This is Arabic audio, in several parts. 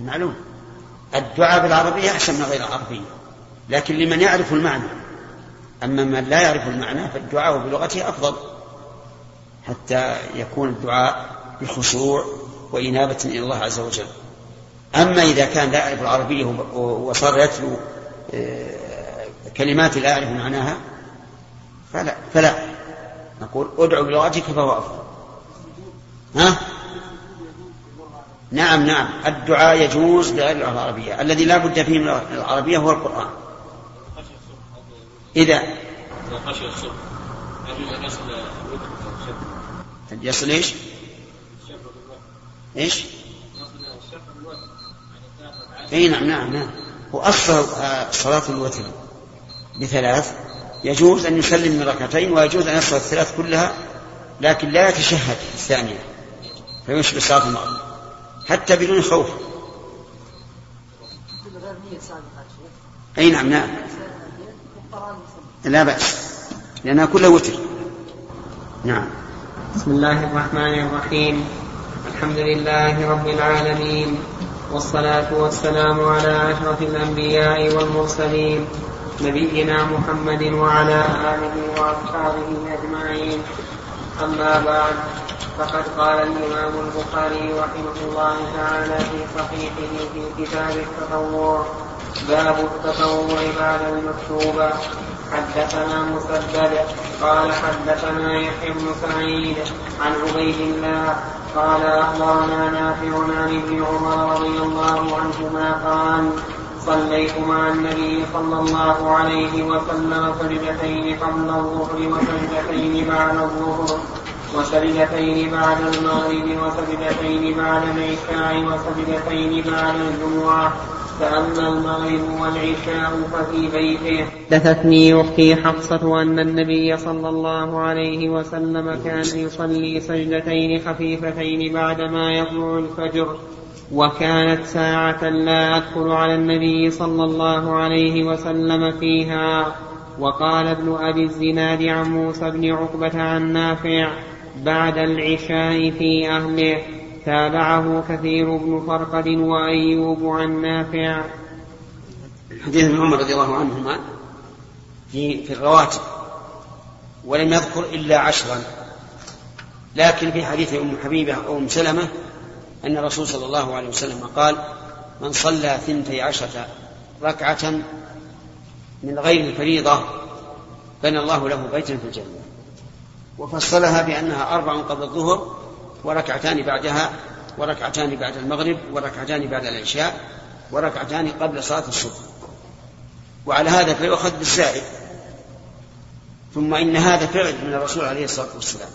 معلوم الدعاء بالعربية أحسن من غير العربية. لكن لمن يعرف المعنى. أما من لا يعرف المعنى فالدعاء بلغته أفضل. حتى يكون الدعاء بخشوع وإنابة إلى الله عز وجل. أما إذا كان لا يعرف العربية وصار يتلو آه، كلمات لا يعرف معناها فلا فلا. نقول ادعو بلغتك فهو أفضل. ها؟ نعم نعم. الدعاء يجوز بغير اللغة العربية. الذي لا بد فيه من العربية هو القرآن. إذا أن يصل إيش؟ إيش؟ إي نعم نعم نعم. واصل صلاة الوتر بثلاث. يجوز أن يسلم من ركعتين ويجوز أن يصل الثلاث كلها لكن لا يتشهد الثانية فيشبه صلاة المغرب. حتى بدون خوف. أي نعم نعم. لا بأس لأنها كلها وتر. نعم. بسم الله الرحمن الرحيم. الحمد لله رب العالمين والصلاة والسلام على أشرف الأنبياء والمرسلين نبينا محمد وعلى آله وأصحابه أجمعين. أما بعد فقد قال الإمام البخاري رحمه الله تعالى في صحيحه في كتاب التطوع باب التطوع بعد المكتوبة. حدثنا مسدد قال حدثنا يحيى بن سعيد عن عبيد الله قال أخبرنا نافع عن ابن عمر رضي الله عنهما قال صليت مع النبي صلى الله عليه وسلم سجدتين قبل الظهر وسجدتين بعد الظهر وسجدتين بعد المغرب وسجدتين بعد العشاء وسجدتين بعد الجمعة فأما المغرب والعشاء ففي بيته. حدثتني أختي حفصة أن النبي صلى الله عليه وسلم كان يصلي سجدتين خفيفتين بعدما يطلع الفجر. وكانت ساعة لا أدخل على النبي صلى الله عليه وسلم فيها. وقال ابن أبي الزناد عن موسى بن عقبة عن نافع بعد العشاء في أهله. تابعه كثير بن فرقد وأيوب عن نافع. حديث ابن عمر رضي الله عنهما في في الرواتب. ولم يذكر إلا عشرا. لكن في حديث أم حبيبة أو أم سلمة أن الرسول صلى الله عليه وسلم قال من صلى ثنتي عشرة ركعة من غير الفريضة بنى الله له بيتا في الجنة. وفصلها بأنها أربع قبل الظهر وركعتان بعدها وركعتان بعد المغرب وركعتان بعد العشاء وركعتان قبل صلاة الصبح. وعلى هذا فيؤخذ بالزائد. ثم إن هذا فعل من الرسول عليه الصلاة والسلام.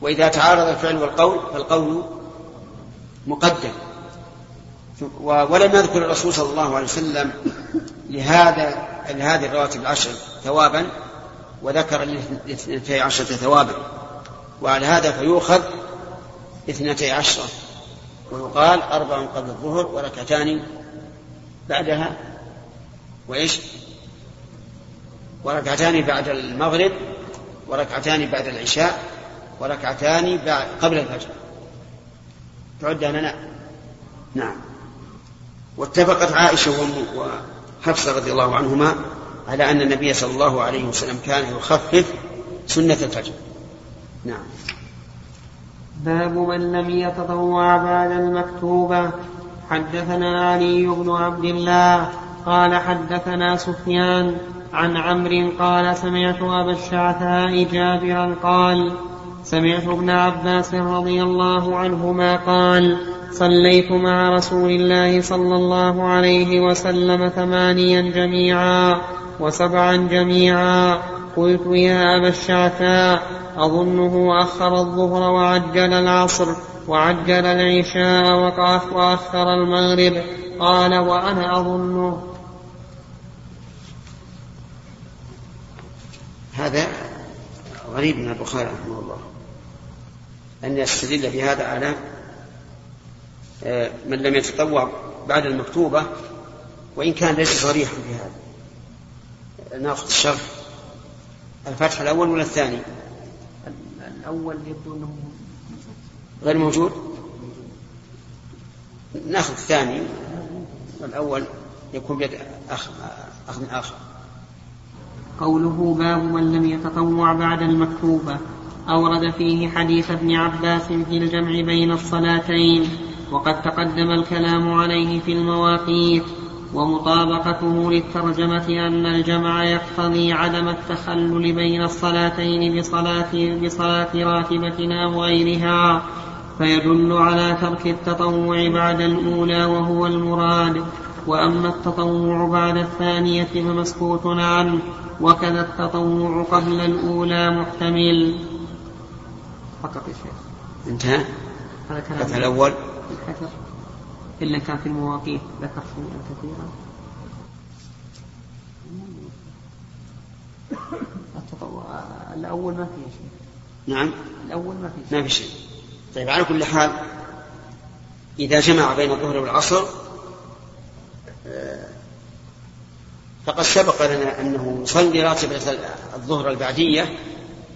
وإذا تعارض الفعل والقول فالقول مقدم. ولم يذكر الرسول صلى الله عليه وسلم لهذا لهذه الرواتب العشر ثوابا وذكر لاثنتي عشرة ثوابا. وعلى هذا فيؤخذ اثنتي عشرة ويقال أربع قبل الظهر وركعتان بعدها. وإيش؟ وركعتان بعد المغرب وركعتان بعد العشاء وركعتان بعد قبل الفجر. تعد لنا نعم. واتفقت عائشة وحفصة رضي الله عنهما على أن النبي صلى الله عليه وسلم كان يخفف سنة الفجر. نعم. باب من لم يتطوع بعد المكتوبة. حدثنا علي بن عبد الله قال حدثنا سفيان عن عمرو قال سمعت أبا الشعثاء جابرا قال سمعت ابن عباس رضي الله عنهما قال صليت مع رسول الله صلى الله عليه وسلم ثمانيا جميعا وسبعا جميعا. قلت يا أبا الشعثاء أظنه أخر الظهر وعجل العصر وعجل العشاء وأخر المغرب. قال وأنا أظنه. هذا غريب من البخاري رحمه الله. أن يستدل في هذا على آه، من لم يتطوع بعد المكتوبة وإن كان ليس صريحا في هذا. ناخذ الشرح. الفتح الأول ولا الثاني؟ الأول يبدو أنه غير موجود؟ ناخذ الثاني. والأول يكون بيد أخ أخ آخر. قوله باب من لم يتطوع بعد المكتوبة. أورد فيه حديث ابن عباس في الجمع بين الصلاتين وقد تقدم الكلام عليه في المواقيت ومطابقته للترجمة أن الجمع يقتضي عدم التخلل بين الصلاتين بصلاة, بصلاة راتبة أو غيرها فيدل على ترك التطوع بعد الأولى وهو المراد وأما التطوع بعد الثانية فمسكوت عنه وكذا التطوع قبل الأولى محتمل. فقط يا شيخ. انتهى؟ هذا كلام الأول؟ الحجر إلا كان في المواقيت ذكر شيئا كثيرا. التطوع الأول ما فيه شيء. نعم. الأول ما فيه شيء. ما في شيء. طيب على كل حال إذا جمع بين الظهر والعصر آه، فقد سبق لنا أنه يصلي راتبة الظهر البعدية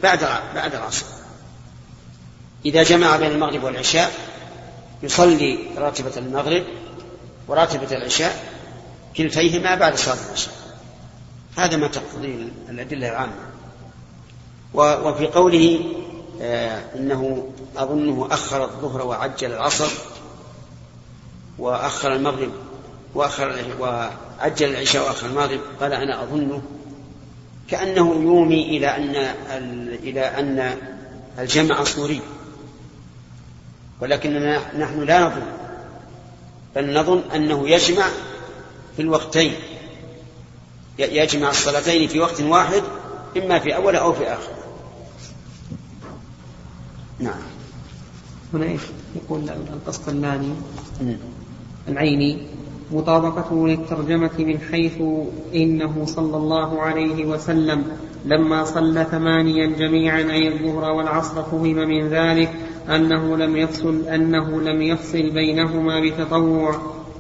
بعد بعد العصر. إذا جمع بين المغرب والعشاء يصلي راتبة المغرب وراتبة العشاء كلتيهما بعد صلاة العشاء. هذا ما تقتضي الأدلة العامة. وفي قوله آه إنه أظنه أخر الظهر وعجل العصر وأخر المغرب وأخر وعجل العشاء وأخر المغرب قال أنا أظنه كأنه يومي إلى أن إلى أن الجمع صوري. ولكننا نحن لا نظن بل نظن أنه يجمع في الوقتين يجمع الصلاتين في وقت واحد إما في أول أو في آخر. نعم. هنا إيش؟ يقول القسطلاني. العيني. مطابقته للترجمة من حيث إنه صلى الله عليه وسلم لما صلى ثمانيا جميعا أي الظهر والعصر فهم من ذلك. أنه لم يفصل أنه لم يفصل بينهما بتطوع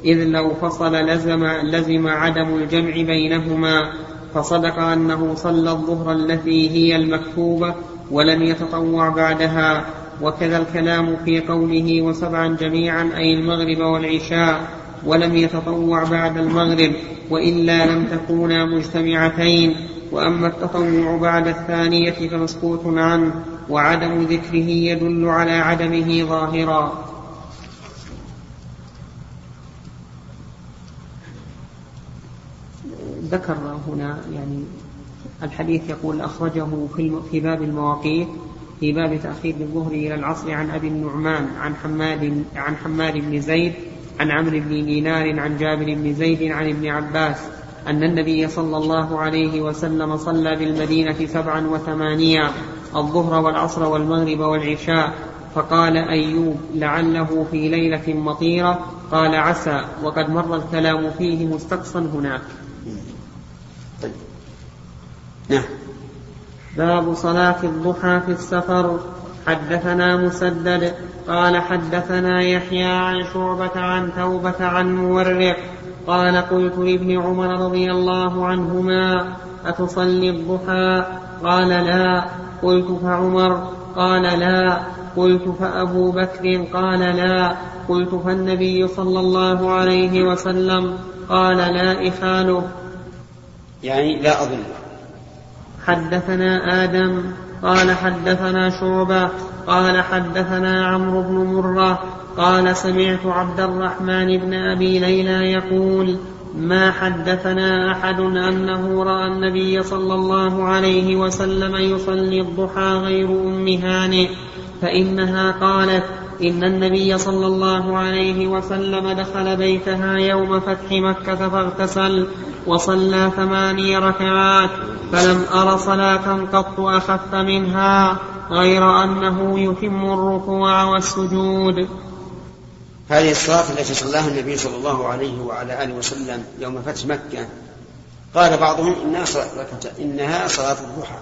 إذ لو فصل لزم لزم عدم الجمع بينهما فصدق أنه صلى الظهر التي هي المكتوبة ولم يتطوع بعدها. وكذا الكلام في قوله وسبعا جميعا أي المغرب والعشاء ولم يتطوع بعد المغرب وإلا لم تكونا مجتمعتين. وأما التطوع بعد الثانية فمسكوت عنه. وعدم ذكره يدل على عدمه ظاهرا. ذكر هنا يعني الحديث يقول أخرجه في باب المواقيت في باب تأخير الظهر إلى العصر عن أبي النعمان عن حماد عن حماد بن زيد عن عمرو بن دينار عن جابر بن زيد عن ابن عباس أن النبي صلى الله عليه وسلم صلى بالمدينة سبعا وثمانيا الظهر والعصر والمغرب والعشاء. فقال أيوب لعله في ليلة مطيرة. قال عسى وقد مر الكلام فيه مستقصا هناك. طيب. نعم. باب صلاة الضحى في السفر. حدثنا مسدد. قال حدثنا يحيى عن شعبة عن توبة عن مورق قال قلت لابن عمر رضي الله عنهما أتصلي الضحى؟ قال لا. قلت فعمر قال لا. قلت فأبو بكر قال لا. قلت فالنبي صلى الله عليه وسلم قال لا إخاله. يعني لا أظن. حدثنا آدم قال حدثنا شعبة قال حدثنا عمرو بن مرة قال سمعت عبد الرحمن بن أبي ليلى يقول ما حدثنا أحد أنه رأى النبي صلى الله عليه وسلم يصلي الضحى غير أم هانئ فإنها قالت إن النبي صلى الله عليه وسلم دخل بيتها يوم فتح مكة فاغتسل وصلى ثماني ركعات فلم أر صلاة قط أخف منها غير أنه يتم الركوع والسجود. هذه الصلاة التي صلاها النبي صلى الله عليه وعلى آله وسلم يوم فتح مكة. قال بعضهم إنها صلاة, إنها صلاة الضحى.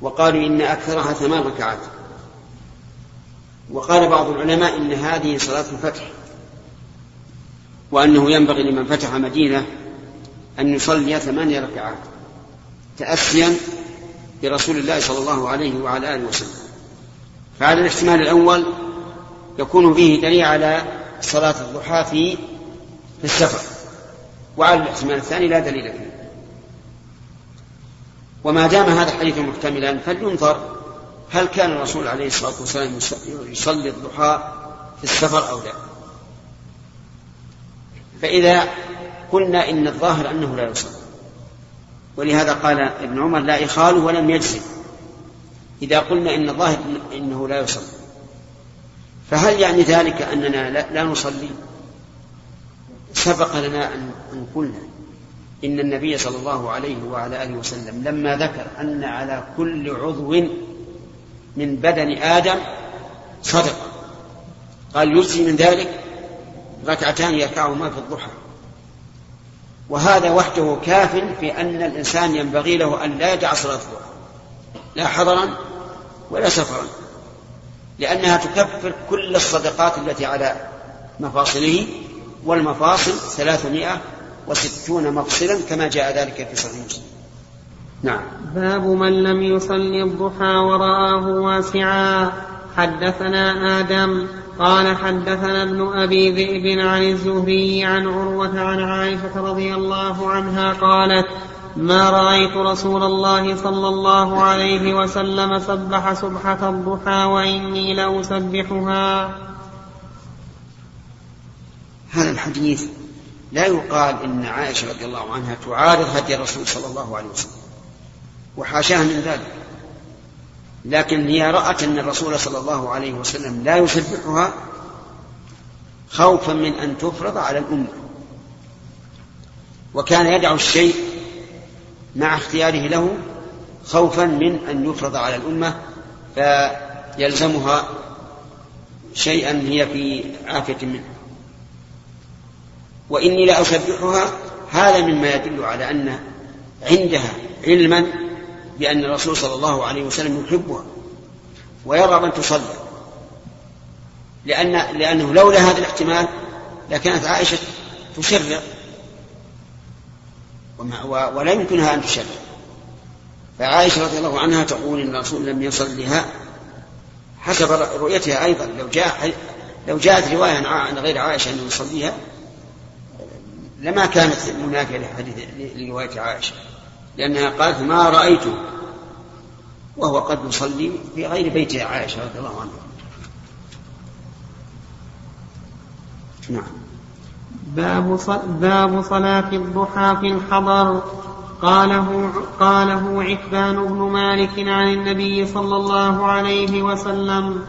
وقالوا إن أكثرها ثمان ركعات. وقال بعض العلماء إن هذه صلاة الفتح وأنه ينبغي لمن فتح مدينة أن يصلي ثمانية ركعات تأسيا برسول الله صلى الله عليه وعلى آله وسلم. فهذا الاحتمال الأول يكون فيه دليل على صلاة الضحى في في السفر. وعلى الاحتمال الثاني لا دليل فيه. وما دام هذا الحديث محتملا فلينظر هل كان الرسول عليه الصلاة والسلام يصلي الضحى في السفر أو لا. فإذا قلنا إن الظاهر أنه لا يصلي. ولهذا قال ابن عمر لا إخاله ولم يجزم. إذا قلنا إن الظاهر إنه لا يصلي. فهل يعني ذلك أننا لا, نصلي؟ سبق لنا أن قلنا إن النبي صلى الله عليه وعلى آله وسلم لما ذكر أن على كل عضو من بدن آدم صدقة. قال يجزي من ذلك ركعتان يركعهما في الضحى. وهذا وحده كاف في أن الإنسان ينبغي له أن لا يدع صلاة الضحى. لا حضرا ولا سفرا. لأنها تكفر كل الصدقات التي على مفاصله والمفاصل ثلاثمائة وستون مفصلا كما جاء ذلك في صحيح مسلم. نعم. باب من لم يصلي الضحى ورآه واسعا. حدثنا آدم قال حدثنا ابن أبي ذئب عن الزهري عن عروة عن عائشة رضي الله عنها قالت ما رأيت رسول الله صلى الله عليه وسلم سبح سبحة الضحى وإني لأسبحها. هذا الحديث لا يقال إن عائشة رضي الله عنها تعارض هدي الرسول صلى الله عليه وسلم وحاشاها من ذلك. لكن هي رأت أن الرسول صلى الله عليه وسلم لا يسبحها خوفا من أن تفرض على الأمة. وكان يدع الشيء مع اختياره له خوفا من أن يفرض على الأمة فيلزمها شيئا هي في عافية منه. وإني لأسبحها هذا مما يدل على أن عندها علما بأن الرسول صلى الله عليه وسلم يحبها ويرغب أن تصلي. لأن لأنه لولا هذا الاحتمال لكانت عائشة تشرع ولا يمكنها أن تشرع. فعائشة رضي الله عنها تقول إن الرسول لم يصلها حسب رؤيتها أيضا. لو جاء لو جاءت رواية عن غير عائشة أنه يصليها لما كانت منافية لحديث لرواية عائشة. لأنها قالت ما رأيته. وهو قد يصلي في غير بيت عائشة رضي الله عنها. نعم. باب باب صلاة الضحى في الحضر. قاله قاله عتبان بن مالك عن النبي صلى الله عليه وسلم.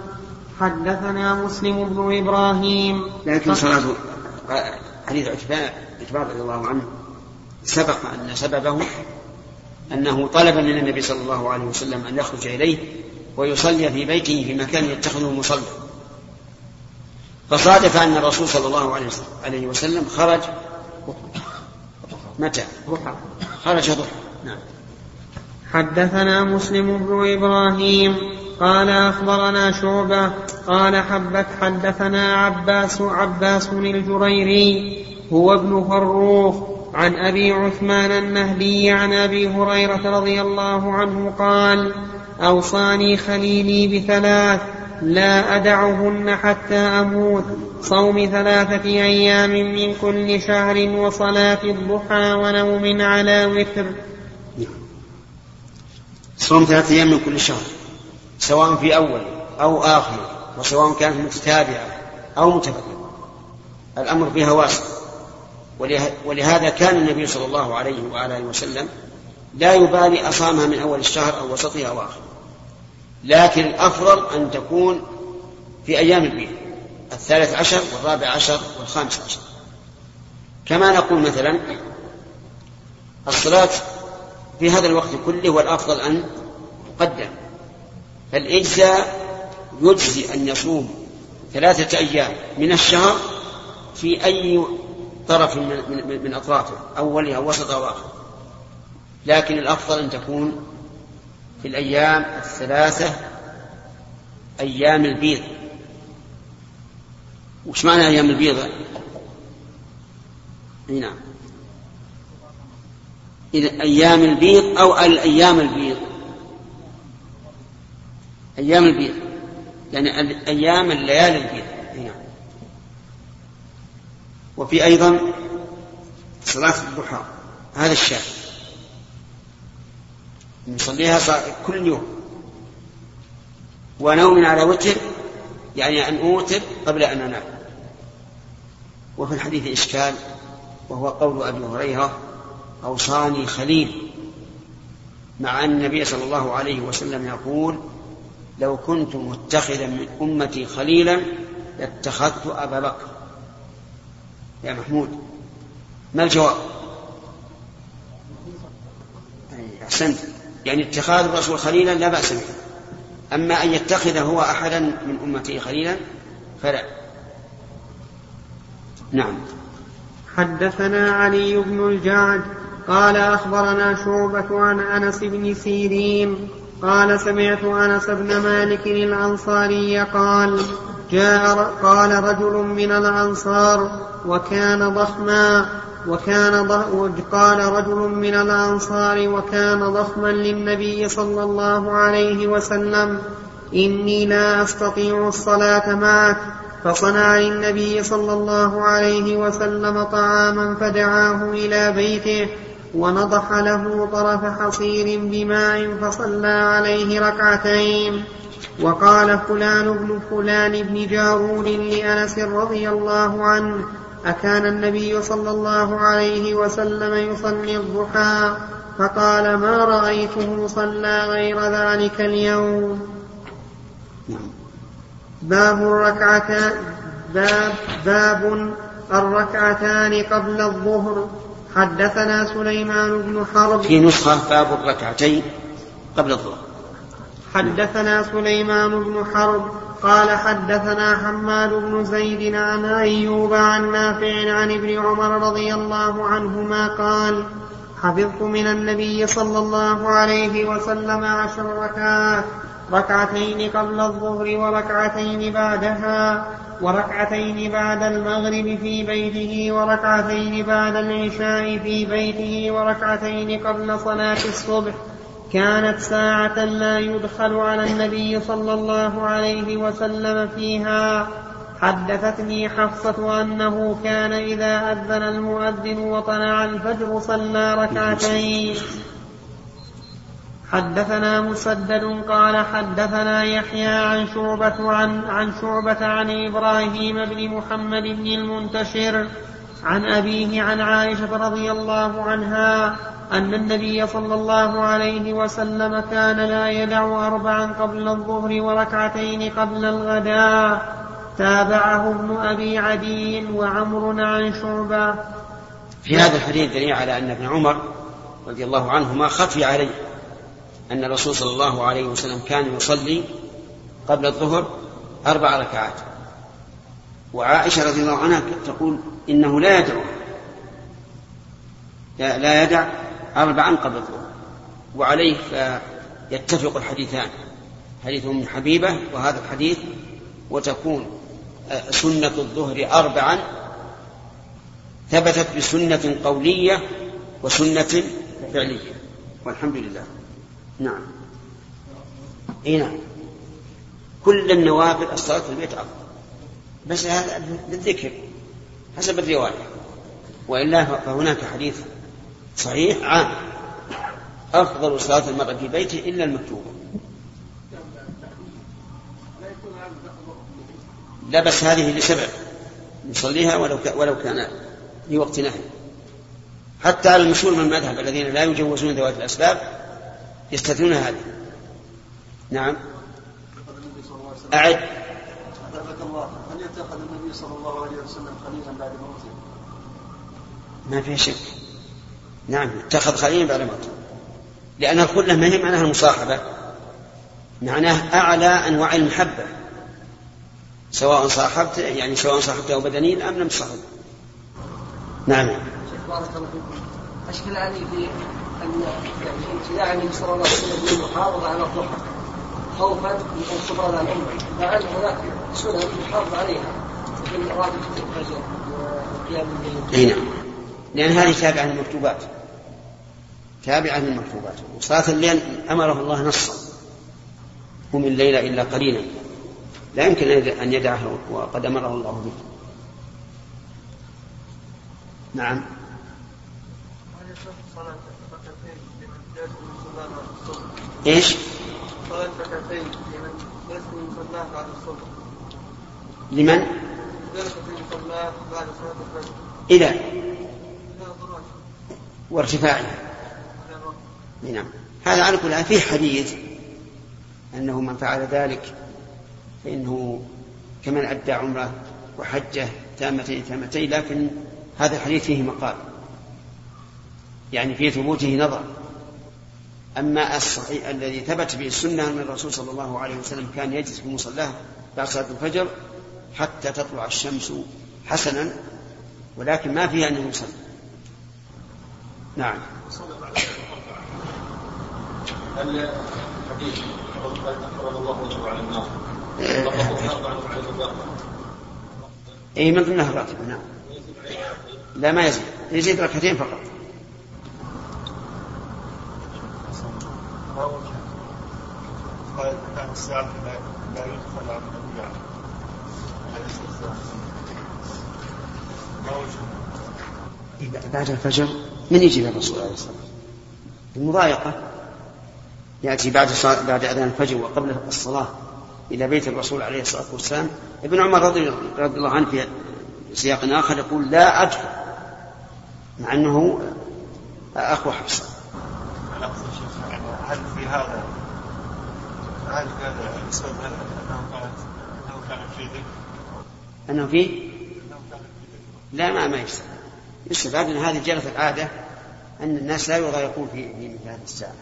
حدثنا مسلم بن إبراهيم. لكن صلاة حديث عتبان عتبان رضي الله عنه سبق أن سببه أنه طلب من النبي صلى الله عليه وسلم أن يخرج إليه ويصلي في بيته في مكان يتخذه مصلى. فصادف أن الرسول صلى الله عليه وسلم خرج متى؟ خرج ضحى نعم حدثنا مسلم بن إبراهيم قال أخبرنا شعبة قال حبت حدثنا عباس عباس الجريري هو ابن فروخ عن أبي عثمان النهدي عن أبي هريرة رضي الله عنه قال أوصاني خليلي بثلاث لا أدعهن حتى أموت. صوم ثلاثة أيام من كل شهر وصلاة الضحى ونوم على وتر. صوم ثلاثة أيام من كل شهر سواء في أول أو آخر وسواء كانت متتابعة أو متفرقة الأمر فيها واسع ولهذا كان النبي صلى الله عليه وعلى آله وسلم لا يبالي أصامها من أول الشهر أو وسطها أو آخره لكن الأفضل أن تكون في أيام البيت الثالث عشر والرابع عشر والخامس عشر. كما نقول مثلا الصلاة في هذا الوقت كله والأفضل أن تقدم. فالإجزاء يجزي أن يصوم ثلاثة أيام من الشهر في أي طرف من, من, من أطرافه أولها وسط أو آخر لكن الأفضل أن تكون في الأيام الثلاثة أيام البيض. وش معنى أيام البيض؟ نعم. إذا أيام البيض أو الأيام البيض. أيام البيض. يعني أيام الليالي البيض. نعم. وفي أيضا صلاة الضحى. هذا الشاهد. نصليها كل يوم. ونوم على وتر يعني أن أوتر قبل أن أنام. وفي الحديث إشكال وهو قول أبي هريرة أوصاني خليل. مع أن النبي صلى الله عليه وسلم يقول لو كنت متخذا من أمتي خليلا لاتخذت أبا بكر. يا محمود ما الجواب؟ أحسنت. يعني اتخاذ الرسول خليلا لا بأس به. أما أن يتخذ هو أحدا من أمته خليلا فلا. نعم. حدثنا علي بن الجعد قال أخبرنا شعبة عن أنس بن سيرين قال سمعت أنس بن مالك الأنصاري قال جاء قال رجل من الأنصار وكان ضخما وكان قال رجل من الأنصار وكان ضخما للنبي صلى الله عليه وسلم إني لا أستطيع الصلاة معك. فصنع للنبي صلى الله عليه وسلم طعاما فدعاه إلى بيته ونضح له طرف حصير بماء فصلى عليه ركعتين. وقال فلان بن فلان بن جارود لأنس رضي الله عنه أكان النبي صلى الله عليه وسلم يصلي الضحى فقال ما رأيته صلى غير ذلك اليوم. باب الركعتان باب باب الركعتان قبل الظهر. حدثنا سليمان بن حرب. في نسخة باب الركعتين قبل الظهر. حدثنا سليمان بن حرب. قال حدثنا حماد بن زيد عن أيوب عن نافع عن ابن عمر رضي الله عنهما قال حفظت من النبي صلى الله عليه وسلم عشر ركعات ركعتين قبل الظهر وركعتين بعدها وركعتين بعد المغرب في بيته وركعتين بعد العشاء في بيته وركعتين قبل صلاة الصبح كانت ساعة لا يدخل على النبي صلى الله عليه وسلم فيها. حدثتني حفصة أنه كان إذا أذن المؤذن وطلع الفجر صلى ركعتين. حدثنا مسدد قال حدثنا يحيى عن شعبة عن عن شعبة عن إبراهيم بن محمد بن المنتشر عن أبيه عن عائشة رضي الله عنها أن النبي صلى الله عليه وسلم كان لا يدع أربعا قبل الظهر وركعتين قبل الغداء. تابعه ابن أبي عدي وعمر عن شعبة. في هذا الحديث دليل على أن ابن عمر رضي الله عنهما خفي عليه أن الرسول صلى الله عليه وسلم كان يصلي قبل الظهر أربع ركعات. وعائشة رضي الله عنها تقول إنه لا يدعو لا يدع أربعا قبل الظهر وعليه يتفق الحديثان حديث أم حبيبة وهذا الحديث وتكون آه، سنة الظهر أربعا ثبتت بسنة قولية وسنة فعلية. والحمد لله. نعم. إي نعم. كل النوافل الصلاة في البيت أفضل بس هذا بالذكر حسب الرواية. وإلا فهناك حديث صحيح عام. أفضل صلاة المرء في بيته إلا المكتوبة. لا بس هذه لسبب يصليها ولو ولو كان في وقت نهي. حتى على المشهور من المذهب الذين لا يجوزون ذوات الأسباب يستثنون هذه. نعم. أعد. الله هل يتخذ النبي صلى الله عليه وسلم خليلا بعد موته؟ ما فيها شك. نعم. اتخذ خليلا بعد موته لأن الخلة ما هي معناها المصاحبة. معناه أعلى أنواع المحبة. سواء صاحبت يعني سواء صاحبته بدنيا أم لم تصاحبه نعم. شيخ بارك الله فيكم. أشكل علي في أن يعني ابتداء النبي صلى الله عليه وسلم بالمحافظة على الضحى. خوفا من أن تبرد الأمة. مع أن هناك سنن يحافظ عليها. مثل رابطة الفجر. وقيام الليل. نعم. لأن هذه تابعة للمكتوبات. تابعة للمكتوبات وصلاة الليل أمره الله نصا. قم الليل إلا قليلا. لا يمكن أن يدعه وقد أمره الله به. نعم. إيش؟ صلاة ركعتين لمن؟ يسكن مصلاه بعد الصبح لمن؟ بعد صلاة الفجر إلى. وارتفاعها نعم. هذا على كل فيه حديث أنه من فعل ذلك فإنه كمن أدى عمرة وحجة تامتين تامتين لكن هذا الحديث فيه مقال. يعني في ثبوته نظر. أما الصحيح الذي ثبت به السنة أن الرسول صلى الله عليه وسلم كان يجلس في مصلاه بعد صلاة الفجر حتى تطلع الشمس حسنا ولكن ما فيها أنه يصلي. نعم. هل حديث الله على النار. اي من ضمنها الراتبه نعم. لا ما يزيد. يزيد ركعتين فقط. عن بعد الفجر من يجي للرسول عليه الصلاة والسلام المضايقة. يأتي بعد بعد أذان الفجر وقبل الصلاة إلى بيت الرسول عليه الصلاة والسلام. ابن عمر رضي, رضي الله عنه في سياق آخر يقول لا أدخل مع أنه أخو حفصة. هل في هذا هل في هذا السبب أنه كانت أنه كان في ذكر؟ أنه في؟ لا ما ما يستفاد يستفاد أن هذه جرت العادة أن الناس لا يضايقون في مثل هذه الساعة.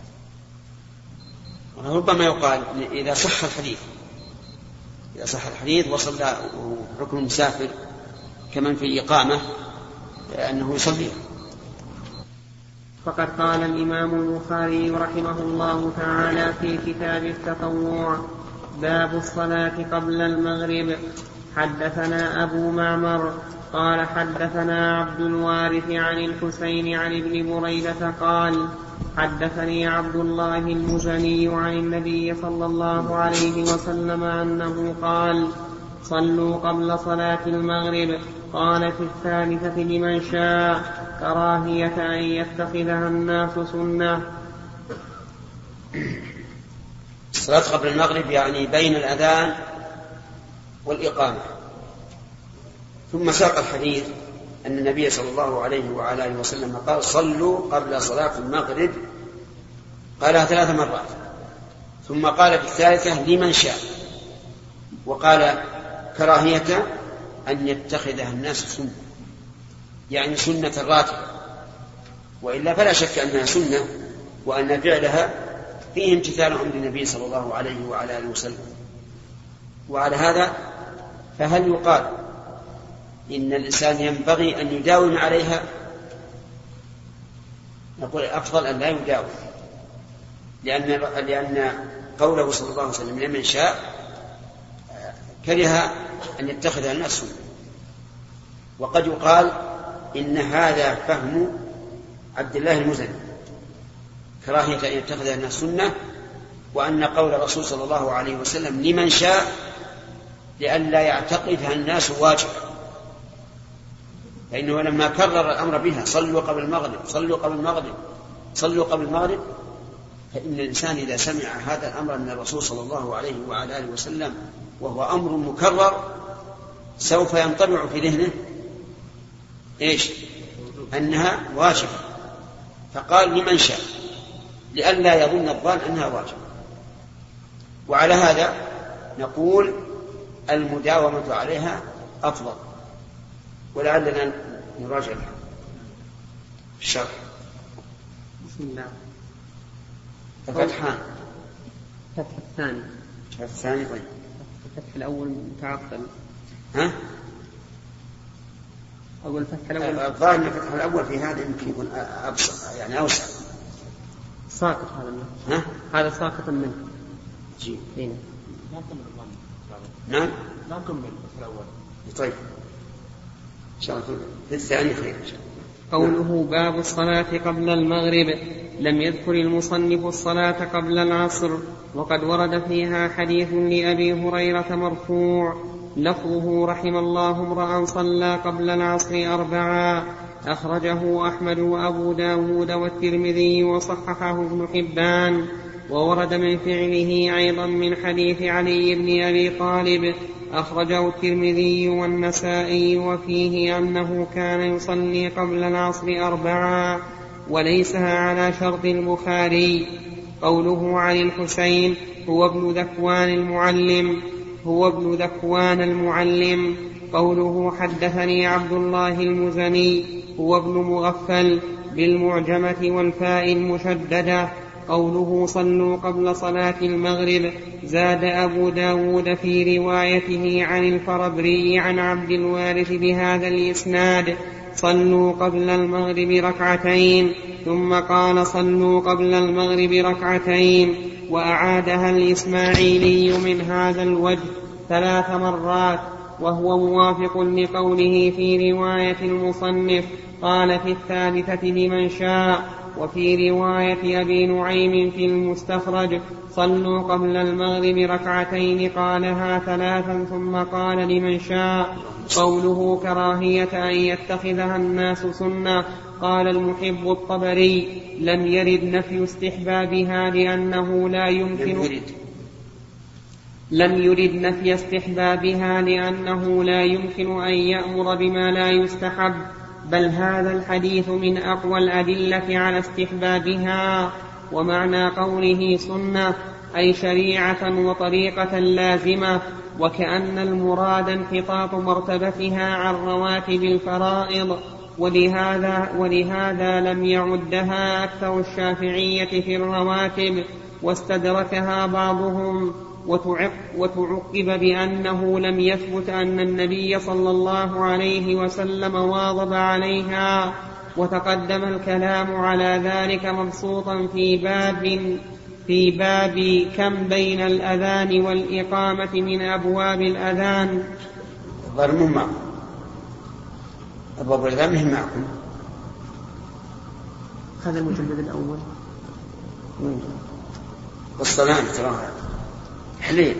ربما يقال إذا صح الحديث. إذا صح الحديث وصلى حكم المسافر كمن في الإقامة أنه يصلي. فقد قال الإمام البخاري رحمه الله تعالى في كتاب التطوع باب الصلاة قبل المغرب. حدثنا أبو معمر قال حدثنا عبد الوارث عن الحسين عن ابن بريدة قال حدثني عبد الله المزني عن النبي صلى الله عليه وسلم أنه قال صلوا قبل صلاة المغرب قال في الثالثة لمن شاء كراهية أن يتخذها الناس سنة. الصلاة قبل المغرب يعني بين الأذان والإقامة. ثم ساق الحديث. أن النبي صلى الله عليه وعلى آله وسلم قال صلوا قبل صلاة المغرب قالها ثلاث مرات. ثم قال في الثالثة لمن شاء. وقال كراهية أن يتخذها الناس سنة. يعني سنة راتبة وإلا فلا شك أنها سنة وأن فعلها فيه امتثال أمر النبي صلى الله عليه وعلى آله وسلم. وعلى هذا فهل يقال إن الإنسان ينبغي أن يداوم عليها. نقول الأفضل أن لا يداوم. لأن لأن قوله صلى الله عليه وسلم لمن شاء كره أن يتخذ الناس وقد يقال إن هذا فهم عبد الله المزني كراهية أن يتخذ الناس سنة وأن قول الرسول صلى الله عليه وسلم لمن شاء لئلا يعتقدها الناس واجبا فإنه لما كرر الأمر بها صلوا قبل المغرب صلوا قبل المغرب صلوا قبل المغرب فإن الإنسان إذا سمع هذا الأمر من الرسول صلى الله عليه وعلى آله وسلم وهو أمر مكرر سوف ينطبع في ذهنه إيش؟ أنها واجبة. فقال لمن شاء لئلا يظن الظان أنها واجبة. وعلى هذا نقول المداومة عليها أفضل. ولعلنا نراجع الشرح بسم الله. الفتحان الفتح. الثاني. الفتح الثاني طيب. الفتح الأول متعطل. ها؟ أول الفتح الأول؟ الظاهر أن الفتح الأول في هذا يمكن يكون أبسط يعني أوسع. ساقط هذا منه ها؟ هذا ساقط منه. جيد. هنا نعم؟ لا نكمل الفتح الأول. طيب. شاء الله الثاني خير قوله باب الصلاة قبل المغرب. لم يذكر المصنف الصلاة قبل العصر. وقد ورد فيها حديث لأبي هريرة مرفوع. لفظه رحم الله امرأ صلى قبل العصر أربعا. أخرجه أحمد وأبو داود والترمذي وصححه ابن حبان. وورد من فعله أيضا من حديث علي بن أبي طالب. أخرجه الترمذي والنسائي وفيه أنه كان يصلي قبل العصر أربعا وليس على شرط البخاري. قوله عن الحسين هو ابن ذكوان المعلم هو ابن ذكوان المعلم. قوله حدثني عبد الله المزني هو ابن مغفل بالمعجمة والفاء المشددة. قوله صلوا قبل صلاة المغرب. زاد أبو داود في روايته عن الفربري عن عبد الوارث بهذا الإسناد صلوا قبل المغرب ركعتين ثم قال صلوا قبل المغرب ركعتين وأعادها الإسماعيلي من هذا الوجه ثلاث مرات وهو موافق لقوله في رواية المصنف قال في الثالثة لمن شاء. وفي رواية أبي نعيم في المستخرج صلوا قبل المغرب ركعتين قالها ثلاثا ثم قال لمن شاء قوله كراهية أن يتخذها الناس سنة قال المحب الطبري لم يرد نفي استحبابها لأنه لا يمكن لم يرد. نفي استحبابها لأنه لا يمكن أن يأمر بما لا يستحب بل هذا الحديث من أقوى الأدلة على استحبابها ومعنى قوله سنة أي شريعة وطريقة لازمة وكأن المراد انحطاط مرتبتها عن رواتب الفرائض ولهذا ولهذا لم يعدها أكثر الشافعية في الرواتب واستدركها بعضهم. وتعقب بأنه لم يثبت أن النبي صلى الله عليه وسلم واظب عليها وتقدم الكلام على ذلك مبسوطا في باب في باب كم بين الأذان والإقامة من أبواب الأذان. ضرب معكم. أبواب الأذان مهم معكم. هذا المجلد الأول. والصلاة تراها حليل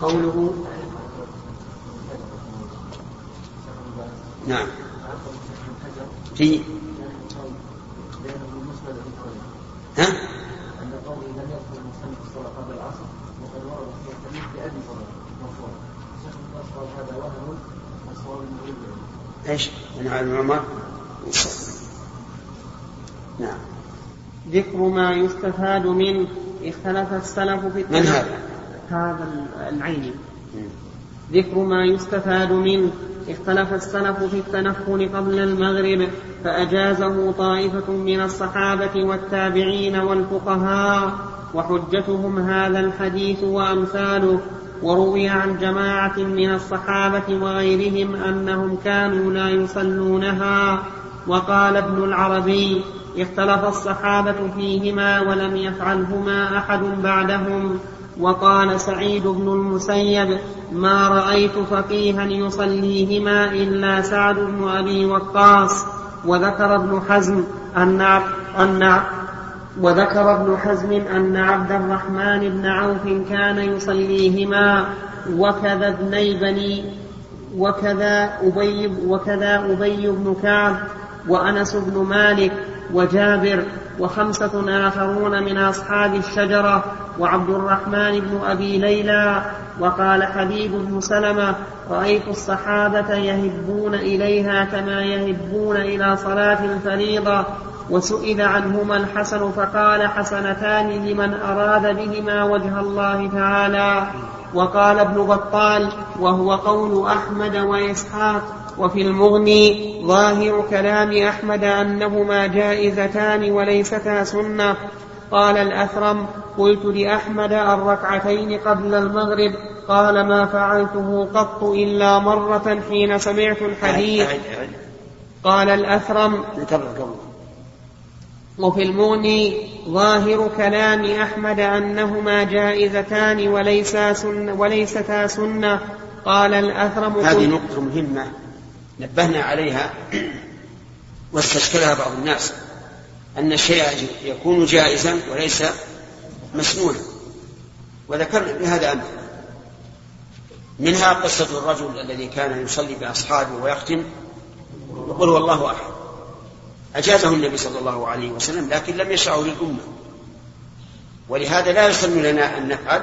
قوله نعم في ها؟ في إيش؟ عن عمر نعم ذكر ما يستفاد منه. اختلف السلف في من هذا؟ هذا العيني ذكر ما يستفاد منه. اختلف السلف في التنفل قبل المغرب فأجازه طائفة من الصحابة والتابعين والفقهاء وحجتهم هذا الحديث وأمثاله. وروي عن جماعة من الصحابة وغيرهم أنهم كانوا لا يصلونها وقال ابن العربي اختلف الصحابة فيهما ولم يفعلهما أحد بعدهم وقال سعيد بن المسيب ما رأيت فقيها يصليهما إلا سعد بن أبي وقاص وذكر ابن حزم أن أن وذكر ابن حزم أن عبد الرحمن بن عوف كان يصليهما وكذا ابني بني وكذا أبي وكذا أبي بن كعب وأنس بن مالك وجابر وخمسة آخرون من أصحاب الشجرة وعبد الرحمن بن أبي ليلى وقال حبيب بن سلمة رأيت الصحابة يهبون إليها كما يهبون إلى صلاة الفريضة وسئل عنهما الحسن فقال حسنتان لمن أراد بهما وجه الله تعالى. وقال ابن بطال وهو قول أحمد وإسحاق وفي المغني ظاهر كلام أحمد أنهما جائزتان وليستا سنة. قال الأثرم قلت لأحمد الركعتين قبل المغرب. قال ما فعلته قط إلا مرة حين سمعت الحديث. قال الأثرم وفي المغني ظاهر كلام أحمد أنهما جائزتان وليسا سنة وليستا سنة. قال الأثرم هذه نقطة مهمة. نبهنا عليها واستشكلها بعض الناس أن الشيء يكون جائزا وليس مسنونة وذكرنا بهذا أمر. منها قصة الرجل الذي كان يصلي بأصحابه ويختم يقول والله أحد. أجازه النبي صلى الله عليه وسلم لكن لم يشرعه للأمة. ولهذا لا يسن لنا أن نفعل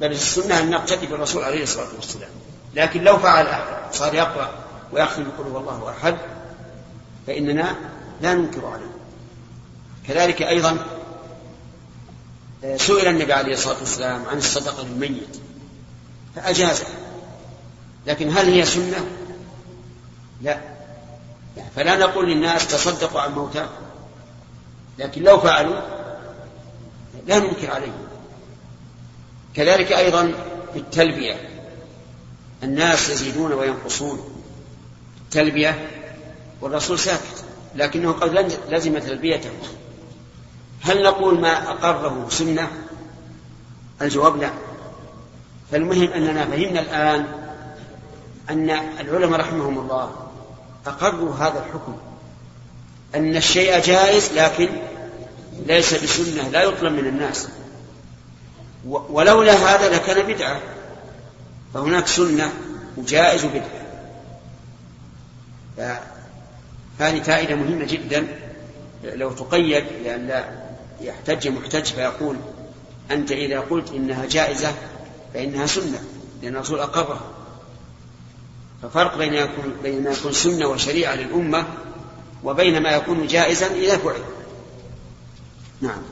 بل السنة أن نقتدي بالرسول عليه الصلاة والسلام. لكن لو فعل أحد صار يقرأ ويختم يقول والله أحد فإننا لا ننكر عليه. كذلك أيضا سئل النبي عليه الصلاة والسلام عن الصدقة للميت فأجازه. لكن هل هي سنة؟ لا. فلا نقول للناس تصدقوا عن موتاكم. لكن لو فعلوا لا ننكر عليهم. كذلك أيضا في التلبية الناس يزيدون وينقصون. التلبية والرسول ساكت لكنه قد لزم تلبيته. هل نقول ما أقره سنة؟ الجواب لا. فالمهم أننا فهمنا الآن أن العلماء رحمهم الله أقروا هذا الحكم أن الشيء جائز لكن ليس بسنة لا يطلب من الناس. ولولا هذا لكان بدعة. فهناك سنة وجائز وبدعة هذه فائدة مهمة جدا. لو تقيد لأن لا يحتج محتج فيقول أنت إذا قلت إنها جائزة فإنها سنة لأن الرسول أقرها. ففرق بين يكون بين ما يكون سنة وشريعة للأمة وبين ما يكون جائزا إذا فعل. نعم.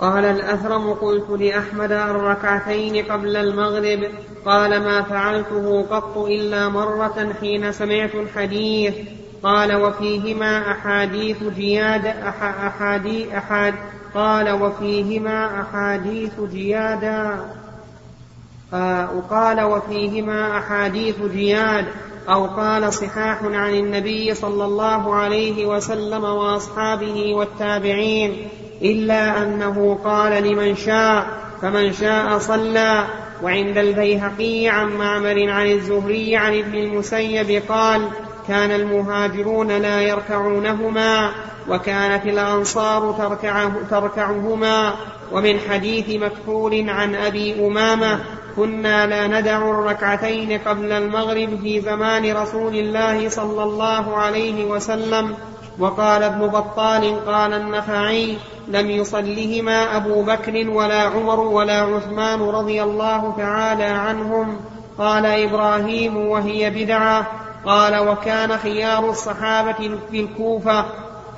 قال الأثرم قلت لأحمد الركعتين قبل المغرب قال ما فعلته قط إلا مرة حين سمعت الحديث. قال وفيهما أحاديث جياد أح أحادي أحاد قال وفيهما أحاديث جيادا آه، وقال وفيهما أحاديث جياد. أو قال صحاح عن النبي صلى الله عليه وسلم وأصحابه والتابعين. إلا أنه قال لمن شاء فمن شاء صلى. وعند البيهقي عن معمر عن الزهري عن ابن المسيب قال كان المهاجرون لا يركعونهما وكانت الأنصار تركعه تركعهما. ومن حديث مكحول عن أبي أمامة كنا لا ندع الركعتين قبل المغرب في زمان رسول الله صلى الله عليه وسلم. وقال ابن بطال قال النخعي لم يصلهما أبو بكر ولا عمر ولا عثمان رضي الله تعالى عنهم. قال إبراهيم وهي بدعة. قال وكان خيار الصحابة في الكوفة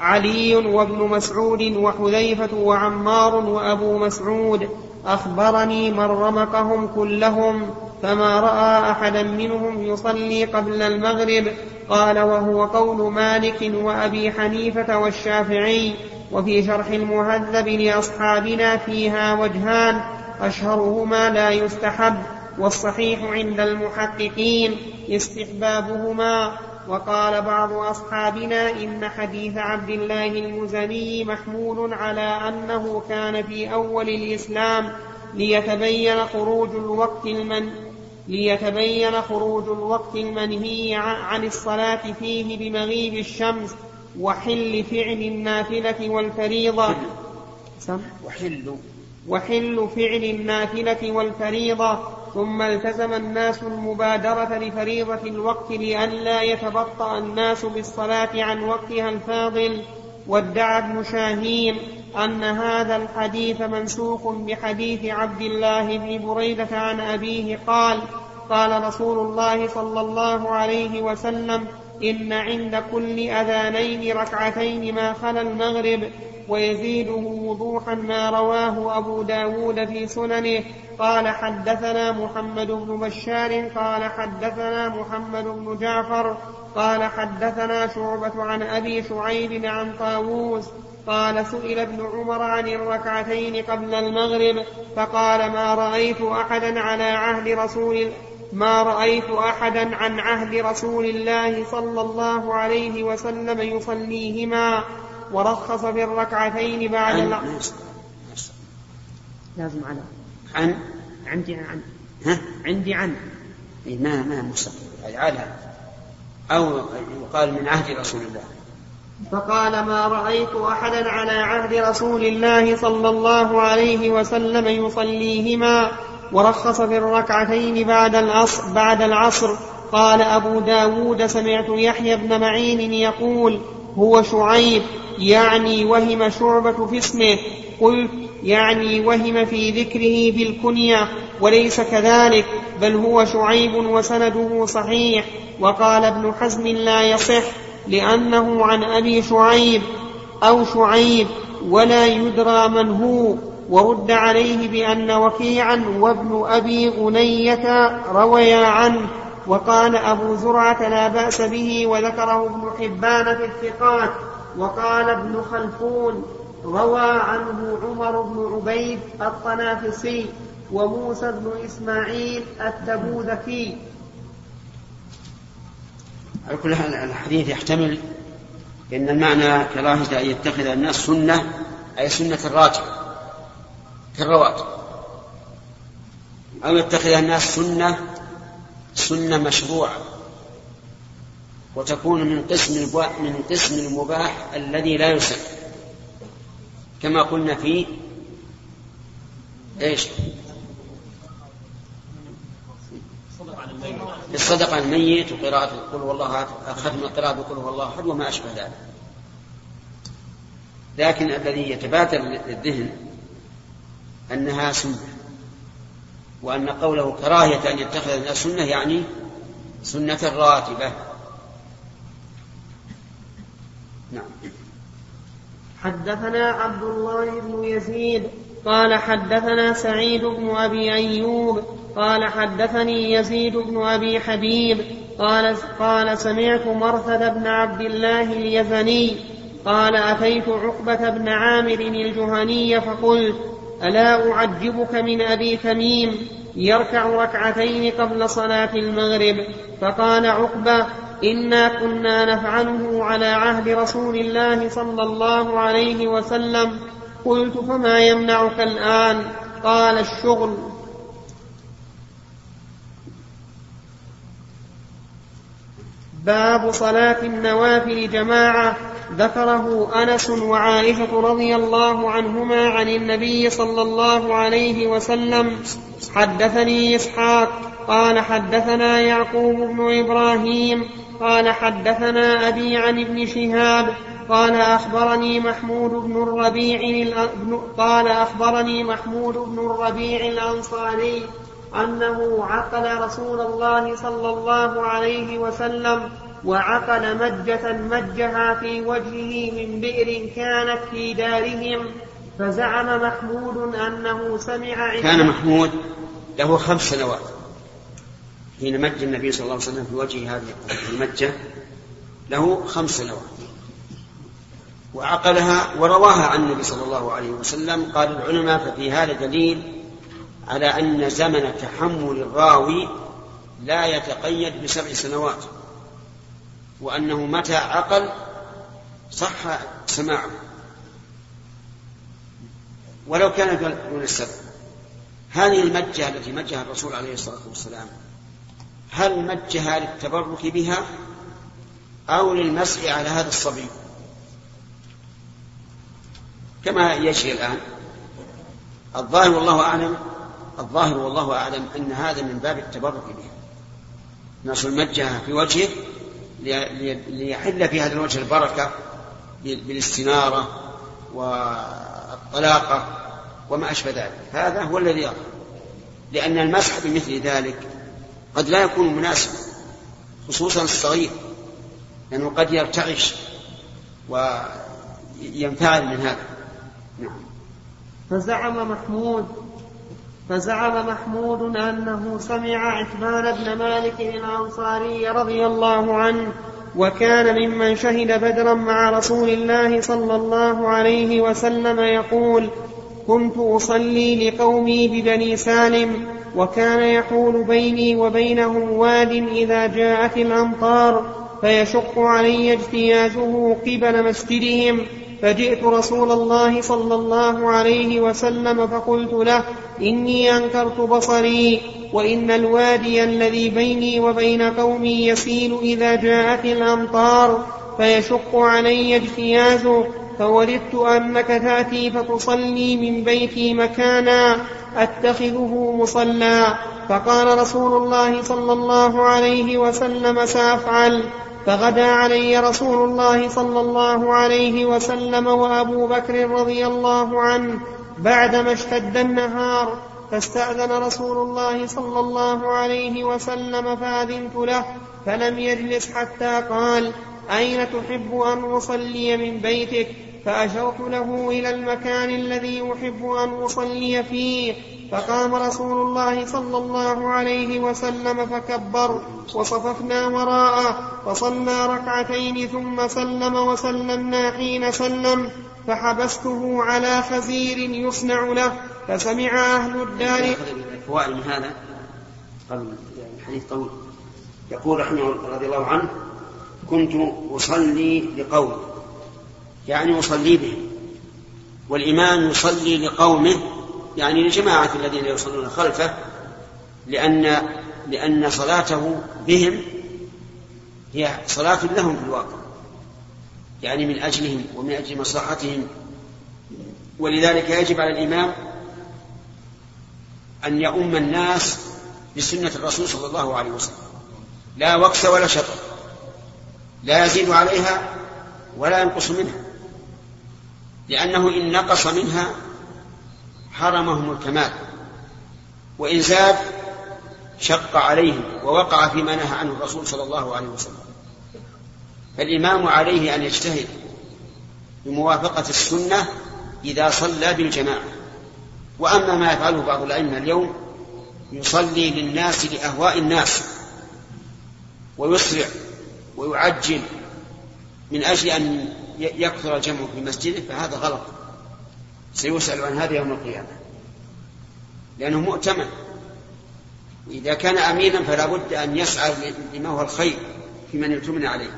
علي وابن مسعود وحذيفة وعمار وأبو مسعود. أخبرني من رمقهم كلهم. فما رأى أحدا منهم يصلي قبل المغرب. قال وهو قول مالك وأبي حنيفة والشافعي وفي شرح المهذب لأصحابنا فيها وجهان أشهرهما لا يستحب والصحيح عند المحققين استحبابهما. وقال بعض أصحابنا إن حديث عبد الله المزني محمول على أنه كان في أول الإسلام ليتبين خروج الوقت المن ليتبين خروج الوقت المنهي عن الصلاة فيه بمغيب الشمس وحل فعل النافلة والفريضة. وحل. وحل فعل النافلة والفريضة. ثم التزم الناس المبادرة لفريضة الوقت لئلا يتبطأ الناس بالصلاة عن وقتها الفاضل. وادعى ابن شاهين أن هذا الحديث منسوخ بحديث عبد الله بن بريدة عن أبيه قال قال رسول الله صلى الله عليه وسلم إن عند كل أذانين ركعتين ما خلا المغرب ويزيده وضوحا ما رواه أبو داود في سننه. قال حدثنا محمد بن بشار قال حدثنا محمد بن جعفر قال حدثنا شعبة عن أبي شعيب عن طاووس قال سئل ابن عمر عن الركعتين قبل المغرب فقال ما رأيت أحدا على عهد رسول ما رأيت أحدا عن عهد رسول الله صلى الله عليه وسلم يصليهما. ورخص في الركعتين بعد عن لازم على. عن؟ عندي عن. ها؟ عندي عن. إيه ما ما مستقيم على. أو يقال من عهد رسول الله. فقال ما رأيت أحدا على عهد رسول الله صلى الله عليه وسلم يصليهما ورخص في الركعتين بعد العصر, بعد العصر. قال أبو داود سمعت يحيى بن معين يقول هو شعيب يعني وهم شعبة في اسمه. قلت يعني وهم في ذكره في الكنية وليس كذلك بل هو شعيب وسنده صحيح. وقال ابن حزم لا يصح. لأنه عن أبي شعيب أو شعيب ولا يدرى من هو ورد عليه بأن وكيعا وابن أبي غنية رويا عنه وقال أبو زرعة لا بأس به وذكره ابن حبان في الثقات وقال ابن خلفون روى عنه عمر بن عبيد الطنافسي وموسى بن إسماعيل التبوذكي على كل الحديث يحتمل أن المعنى كراهة أن يتخذ الناس سنة أي سنة الراتب كالرواتب أو يتخذ الناس سنة سنة مشروعة. وتكون من قسم من قسم المباح الذي لا يسن كما قلنا في إيش؟ الصدقة الميت وقراءة قل هو الله ختم القراءة بقل هو الله أحد وما أشبه ذلك. لكن الذي يتبادر للذهن أنها سنة وأن قوله كراهية أن يتخذ الناس سنة يعني سنة راتبة. نعم. حدثنا عبد الله بن يزيد قال حدثنا سعيد بن أبي أيوب قال حدثني يزيد بن أبي حبيب قال قال سمعت مرثد بن عبد الله اليزني قال أتيت عقبة بن عامر الجهني فقلت ألا أعجبك من أبي تميم؟ يركع ركعتين قبل صلاة المغرب. فقال عقبة إنا كنا نفعله على عهد رسول الله صلى الله عليه وسلم. قلت فما يمنعك الآن؟ قال الشغل. باب صلاة النوافل جماعة. ذكره أنس وعائشة رضي الله عنهما عن النبي صلى الله عليه وسلم. حدثني إسحاق قال حدثنا يعقوب بن إبراهيم قال حدثنا أبي عن ابن شهاب قال أخبرني محمود بن الربيع قال أخبرني محمود بن الربيع الأنصاري أنه عقل رسول الله صلى الله عليه وسلم وعقل مجة مجها في وجهه من بئر كانت في دارهم فزعم محمود أنه سمع كان محمود له خمس سنوات حين مج النبي صلى الله عليه وسلم في وجه هذه المجة له خمس سنوات. وعقلها ورواها عن النبي صلى الله عليه وسلم قال العلماء ففي هذا دليل على أن زمن تحمل الراوي لا يتقيد بسبع سنوات وأنه متى عقل صح سماعه. ولو كان دون السبع هذه المجة التي مجها الرسول عليه الصلاة والسلام هل مجها للتبرك بها أو للمسح على هذا الصبي؟ كما يجري الآن الظاهر والله أعلم الظاهر والله أعلم أن هذا من باب التبرك بها نصر المجة في وجهه ليحل في هذا الوجه البركة بالاستنارة والطلاقة وما أشبه ذلك. هذا هو الذي يظهر. لأن المسح بمثل ذلك قد لا يكون مناسبا خصوصا الصغير لأنه قد يرتعش وينفعل من هذا. نعم. فزعم محمود فزعم محمود أنه سمع عثمان بن مالك الأنصاري رضي الله عنه وكان ممن شهد بدرا مع رسول الله صلى الله عليه وسلم يقول كنت أصلي لقومي ببني سالم وكان يحول بيني وبينهم واد إذا جاءت الأمطار فيشق علي اجتيازه قبل مسجدهم فجئت رسول الله صلى الله عليه وسلم فقلت له إني أنكرت بصري وإن الوادي الذي بيني وبين قومي يسيل إذا جاءت الأمطار فيشق علي اجتيازه فوددت أنك تأتي فتصلي من بيتي مكانا أتخذه مصلى. فقال رسول الله صلى الله عليه وسلم سأفعل. فغدا علي رسول الله صلى الله عليه وسلم وأبو بكر رضي الله عنه بعدما اشتد النهار فاستأذن رسول الله صلى الله عليه وسلم فأذنت له فلم يجلس حتى قال أين تحب أن أصلي من بيتك؟ فأشرت له إلى المكان الذي أحب أن أصلي فيه فقام رسول الله صلى الله عليه وسلم فكبر وصففنا وراءه فصلى ركعتين ثم سلم وسلمنا حين سلم فحبسته على خزير يصنع له فسمع أهل الدار الفوائد من هذا؟ الحديث طويل. يقول رحمه رضي الله عنه كنت أصلي لقوم يعني أصلي به. والإمام يصلي لقومه يعني لجماعة الذين يصلون خلفه لأن لأن صلاته بهم هي صلاة لهم في الواقع يعني من أجلهم ومن أجل مصلحتهم. ولذلك يجب على الإمام أن يؤم الناس بسنة الرسول صلى الله عليه وسلم. لا وكس ولا شطر لا يزيد عليها ولا ينقص منها. لأنه إن نقص منها حرمهم الكمال وإن زاد شق عليهم ووقع فيما نهى عنه الرسول صلى الله عليه وسلم. فالإمام عليه أن يجتهد بموافقة السنة إذا صلى بالجماعة. وأما ما يفعله بعض الأئمة اليوم يصلي للناس لأهواء الناس ويسرع ويعجل من أجل أن يكثر الجمع في مسجده فهذا غلط. سيسأل عن هذا يوم القيامة. لأنه مؤتمن. إذا كان أمينا فلا بد أن يسعى لما هو الخير في من يؤتمن عليه.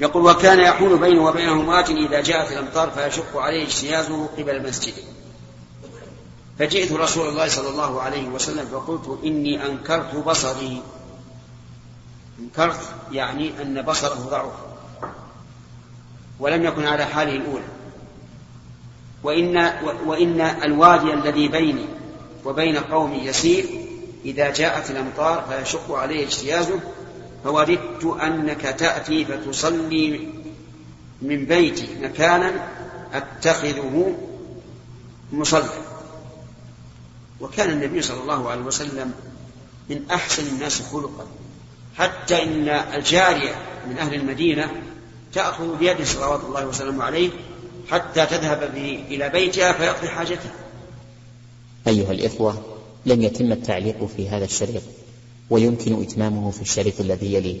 يقول وكان يحول بينه وبينه امرأة إذا جاءت الأمطار فيشق عليه اجتيازه قبل المسجد. فجئت رسول الله صلى الله عليه وسلم فقلت إني أنكرت بصري. انكرت يعني أن بصره ضعف. ولم يكن على حاله الأولى. وإن, وإن الوادي الذي بيني وبين قومي يسير إذا جاءت الأمطار فيشق عليه اجتيازه. فوددت أنك تأتي فتصلي من بيتي مكانا أتخذه مصلى. وكان النبي صلى الله عليه وسلم من أحسن الناس خلقا. حتى إن الجارية من أهل المدينة تأخذ بيده صلوات الله وسلامه عليه حتى تذهب به إلى بيتها فيقضي حاجتها. أيها الإخوة لم يتم التعليق في هذا الشريط ويمكن إتمامه في الشريط الذي يليه.